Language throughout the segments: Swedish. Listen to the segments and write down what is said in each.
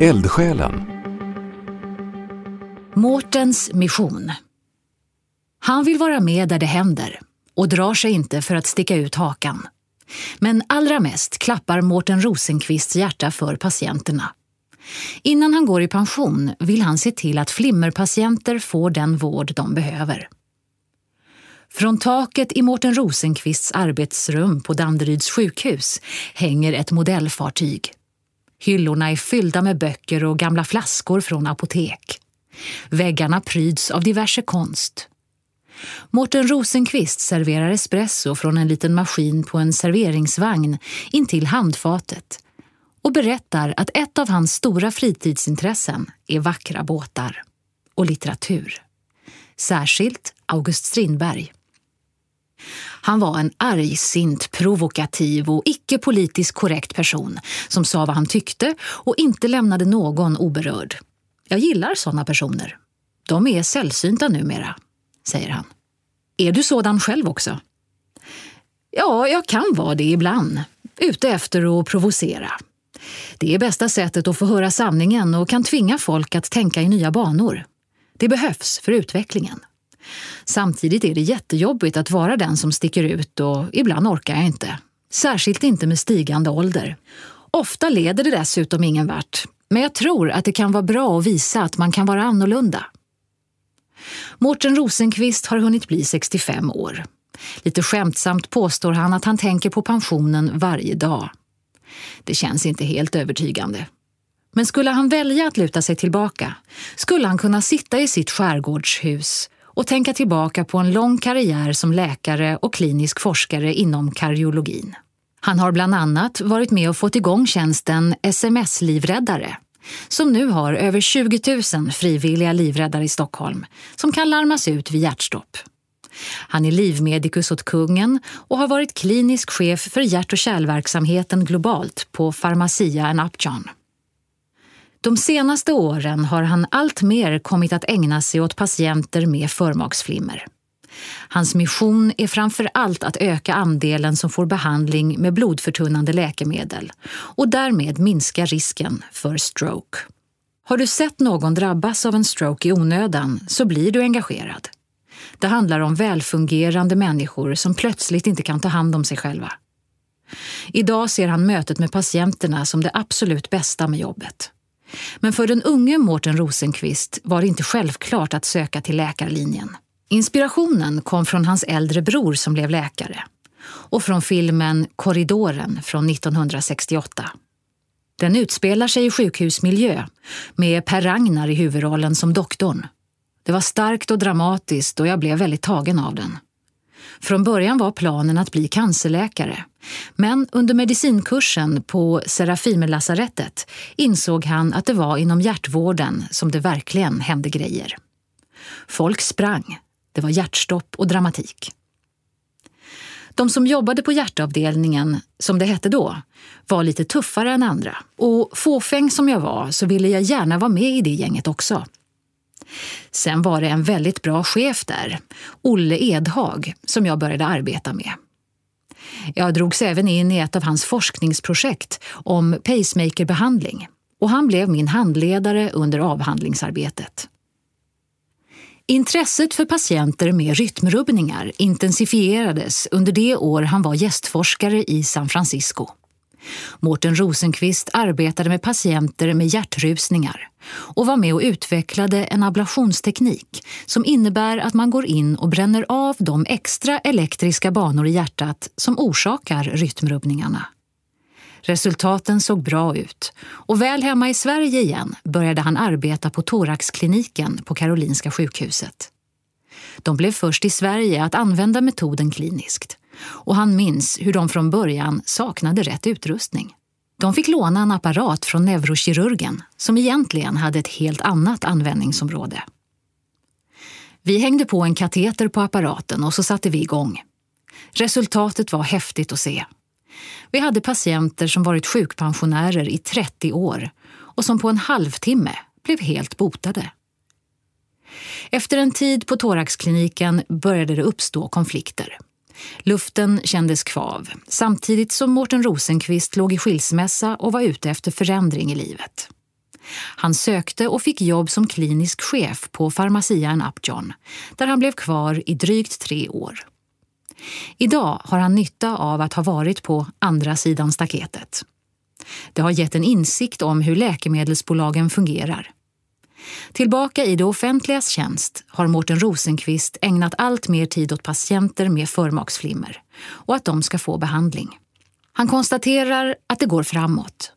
Eldsjälen Mårtens mission. Han vill vara med där det händer och drar sig inte för att sticka ut hakan. Men allra mest klappar Mårten Rosenqvists hjärta för patienterna. Innan han går i pension vill han se till att flimmerpatienter får den vård de behöver. Från taket i Mårten Rosenqvists arbetsrum på Danderyds sjukhus hänger ett modellfartyg. Hyllorna är fyllda med böcker och gamla flaskor från apotek. Väggarna pryds av diverse konst. Mårten Rosenqvist serverar espresso från en liten maskin på en serveringsvagn intill handfatet och berättar att ett av hans stora fritidsintressen är vackra båtar och litteratur. Särskilt August Strindberg. Han var en argsint, provokativ och icke politiskt korrekt person som sa vad han tyckte och inte lämnade någon oberörd. Jag gillar sådana personer. De är sällsynta numera, säger han. Är du sådan själv också? Ja, jag kan vara det ibland. Ute efter att provocera. Det är bästa sättet att få höra sanningen och kan tvinga folk att tänka i nya banor. Det behövs för utvecklingen. Samtidigt är det jättejobbigt att vara den som sticker ut och ibland orkar jag inte. Särskilt inte med stigande ålder. Ofta leder det dessutom ingen vart. Men jag tror att det kan vara bra att visa att man kan vara annorlunda. Mårten Rosenqvist har hunnit bli 65 år. Lite skämtsamt påstår han att han tänker på pensionen varje dag. Det känns inte helt övertygande. Men skulle han välja att luta sig tillbaka skulle han kunna sitta i sitt skärgårdshus och tänka tillbaka på en lång karriär som läkare och klinisk forskare inom kardiologin. Han har bland annat varit med och fått igång tjänsten SMS-livräddare som nu har över 20 000 frivilliga livräddare i Stockholm som kan larmas ut vid hjärtstopp. Han är livmedikus åt kungen och har varit klinisk chef för hjärt och kärlverksamheten globalt på Pharmacia Upjohn. De senaste åren har han alltmer kommit att ägna sig åt patienter med förmaksflimmer. Hans mission är framför allt att öka andelen som får behandling med blodförtunnande läkemedel och därmed minska risken för stroke. Har du sett någon drabbas av en stroke i onödan så blir du engagerad. Det handlar om välfungerande människor som plötsligt inte kan ta hand om sig själva. Idag ser han mötet med patienterna som det absolut bästa med jobbet. Men för den unge Mårten Rosenqvist var det inte självklart att söka till läkarlinjen. Inspirationen kom från hans äldre bror som blev läkare och från filmen Korridoren från 1968. Den utspelar sig i sjukhusmiljö med Per Ragnar i huvudrollen som doktorn. Det var starkt och dramatiskt och jag blev väldigt tagen av den. Från början var planen att bli cancerläkare. Men under medicinkursen på Serafimerlasarettet insåg han att det var inom hjärtvården som det verkligen hände grejer. Folk sprang. Det var hjärtstopp och dramatik. De som jobbade på hjärtavdelningen, som det hette då, var lite tuffare än andra. Och fåfäng som jag var så ville jag gärna vara med i det gänget också. Sen var det en väldigt bra chef där, Olle Edhag, som jag började arbeta med. Jag drogs även in i ett av hans forskningsprojekt om pacemakerbehandling och han blev min handledare under avhandlingsarbetet. Intresset för patienter med rytmrubbningar intensifierades under det år han var gästforskare i San Francisco. Mårten Rosenqvist arbetade med patienter med hjärtrusningar och var med och utvecklade en ablationsteknik som innebär att man går in och bränner av de extra elektriska banor i hjärtat som orsakar rytmrubbningarna. Resultaten såg bra ut och väl hemma i Sverige igen började han arbeta på thoraxkliniken på Karolinska sjukhuset. De blev först i Sverige att använda metoden kliniskt och han minns hur de från början saknade rätt utrustning. De fick låna en apparat från neurokirurgen som egentligen hade ett helt annat användningsområde. Vi hängde på en kateter på apparaten och så satte vi igång. Resultatet var häftigt att se. Vi hade patienter som varit sjukpensionärer i 30 år och som på en halvtimme blev helt botade. Efter en tid på thoraxkliniken började det uppstå konflikter. Luften kändes kvav, samtidigt som Mårten Rosenqvist låg i skilsmässa och var ute efter förändring i livet. Han sökte och fick jobb som klinisk chef på Pharmacia Upjohn, där han blev kvar i drygt tre år. Idag har han nytta av att ha varit på andra sidan staketet. Det har gett en insikt om hur läkemedelsbolagen fungerar. Tillbaka i det offentligas tjänst har Mårten Rosenqvist ägnat allt mer tid åt patienter med förmaksflimmer och att de ska få behandling. Han konstaterar att det går framåt.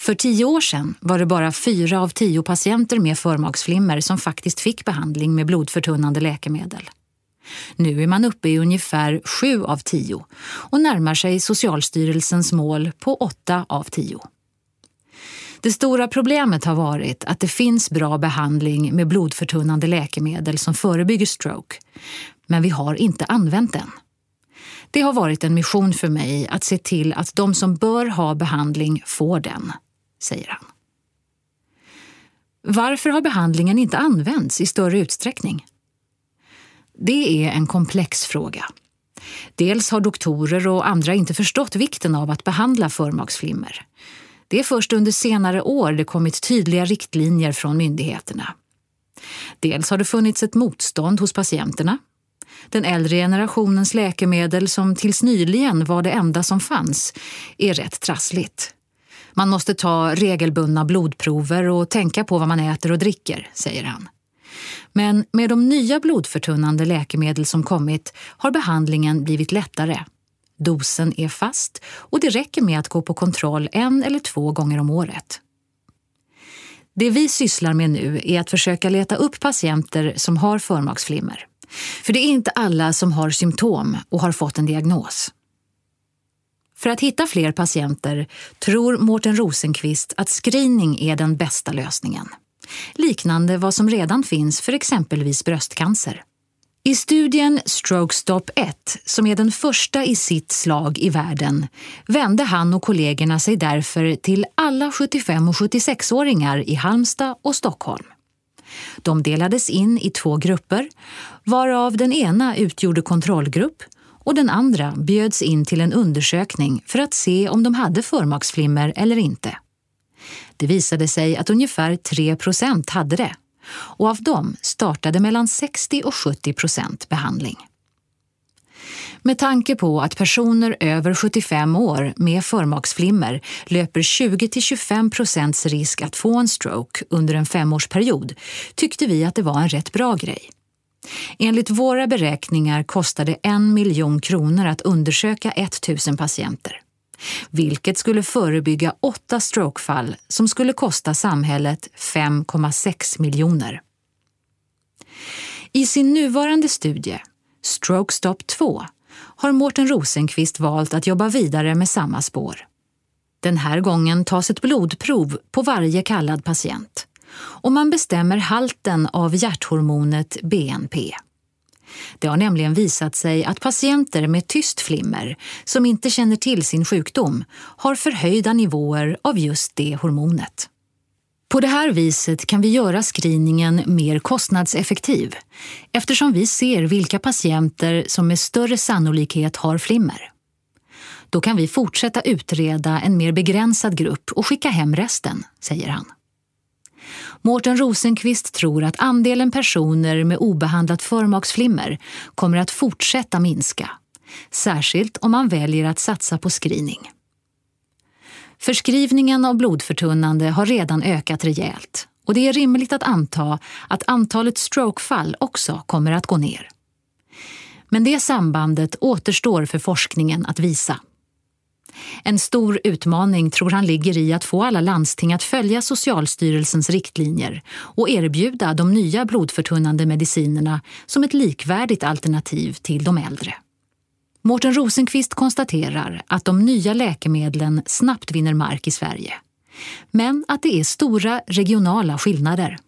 För tio år sedan var det bara fyra av tio patienter med förmaksflimmer som faktiskt fick behandling med blodförtunnande läkemedel. Nu är man uppe i ungefär sju av tio och närmar sig Socialstyrelsens mål på åtta av tio. Det stora problemet har varit att det finns bra behandling med blodförtunnande läkemedel som förebygger stroke, men vi har inte använt den. Det har varit en mission för mig att se till att de som bör ha behandling får den, säger han. Varför har behandlingen inte använts i större utsträckning? Det är en komplex fråga. Dels har doktorer och andra inte förstått vikten av att behandla förmaksflimmer. Det är först under senare år det kommit tydliga riktlinjer från myndigheterna. Dels har det funnits ett motstånd hos patienterna. Den äldre generationens läkemedel, som tills nyligen var det enda som fanns, är rätt trassligt. Man måste ta regelbundna blodprover och tänka på vad man äter och dricker, säger han. Men med de nya blodförtunnande läkemedel som kommit har behandlingen blivit lättare. Dosen är fast och det räcker med att gå på kontroll en eller två gånger om året. Det vi sysslar med nu är att försöka leta upp patienter som har förmaksflimmer. För det är inte alla som har symptom och har fått en diagnos. För att hitta fler patienter tror Mårten Rosenqvist att screening är den bästa lösningen liknande vad som redan finns för exempelvis bröstcancer. I studien Stroke Stop 1, som är den första i sitt slag i världen, vände han och kollegorna sig därför till alla 75 och 76-åringar i Halmstad och Stockholm. De delades in i två grupper, varav den ena utgjorde kontrollgrupp och den andra bjöds in till en undersökning för att se om de hade förmaksflimmer eller inte. Det visade sig att ungefär 3 procent hade det och av dem startade mellan 60 och 70 procent behandling. Med tanke på att personer över 75 år med förmaksflimmer löper 20-25 procents risk att få en stroke under en femårsperiod tyckte vi att det var en rätt bra grej. Enligt våra beräkningar kostar det en miljon kronor att undersöka 1000 patienter vilket skulle förebygga åtta strokefall som skulle kosta samhället 5,6 miljoner. I sin nuvarande studie, Stroke Stop 2, har Mårten Rosenqvist valt att jobba vidare med samma spår. Den här gången tas ett blodprov på varje kallad patient och man bestämmer halten av hjärthormonet BNP. Det har nämligen visat sig att patienter med tyst flimmer som inte känner till sin sjukdom har förhöjda nivåer av just det hormonet. På det här viset kan vi göra screeningen mer kostnadseffektiv eftersom vi ser vilka patienter som med större sannolikhet har flimmer. Då kan vi fortsätta utreda en mer begränsad grupp och skicka hem resten, säger han. Mårten Rosenqvist tror att andelen personer med obehandlat förmaksflimmer kommer att fortsätta minska, särskilt om man väljer att satsa på screening. Förskrivningen av blodförtunnande har redan ökat rejält och det är rimligt att anta att antalet strokefall också kommer att gå ner. Men det sambandet återstår för forskningen att visa. En stor utmaning tror han ligger i att få alla landsting att följa Socialstyrelsens riktlinjer och erbjuda de nya blodförtunnande medicinerna som ett likvärdigt alternativ till de äldre. Mårten Rosenqvist konstaterar att de nya läkemedlen snabbt vinner mark i Sverige. Men att det är stora regionala skillnader.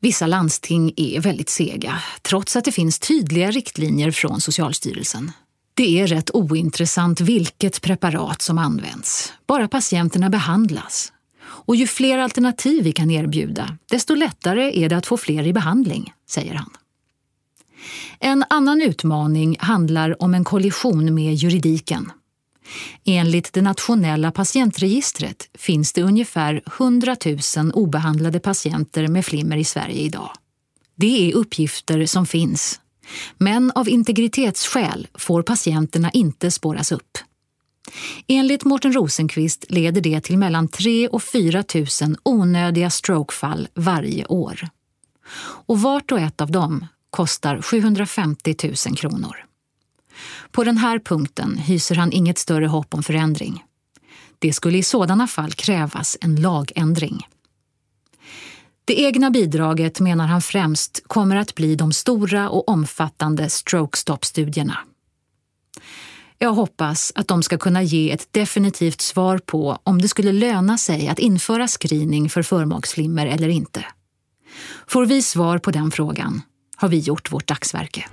Vissa landsting är väldigt sega, trots att det finns tydliga riktlinjer från Socialstyrelsen. Det är rätt ointressant vilket preparat som används, bara patienterna behandlas. Och ju fler alternativ vi kan erbjuda, desto lättare är det att få fler i behandling, säger han. En annan utmaning handlar om en kollision med juridiken. Enligt det nationella patientregistret finns det ungefär 100 000 obehandlade patienter med flimmer i Sverige idag. Det är uppgifter som finns. Men av integritetsskäl får patienterna inte spåras upp. Enligt Mårten Rosenqvist leder det till mellan 3 och 4 000 onödiga strokefall varje år. Och vart och ett av dem kostar 750 000 kronor. På den här punkten hyser han inget större hopp om förändring. Det skulle i sådana fall krävas en lagändring. Det egna bidraget menar han främst kommer att bli de stora och omfattande stroke stop-studierna. Jag hoppas att de ska kunna ge ett definitivt svar på om det skulle löna sig att införa screening för förmaksflimmer eller inte. Får vi svar på den frågan har vi gjort vårt dagsverke.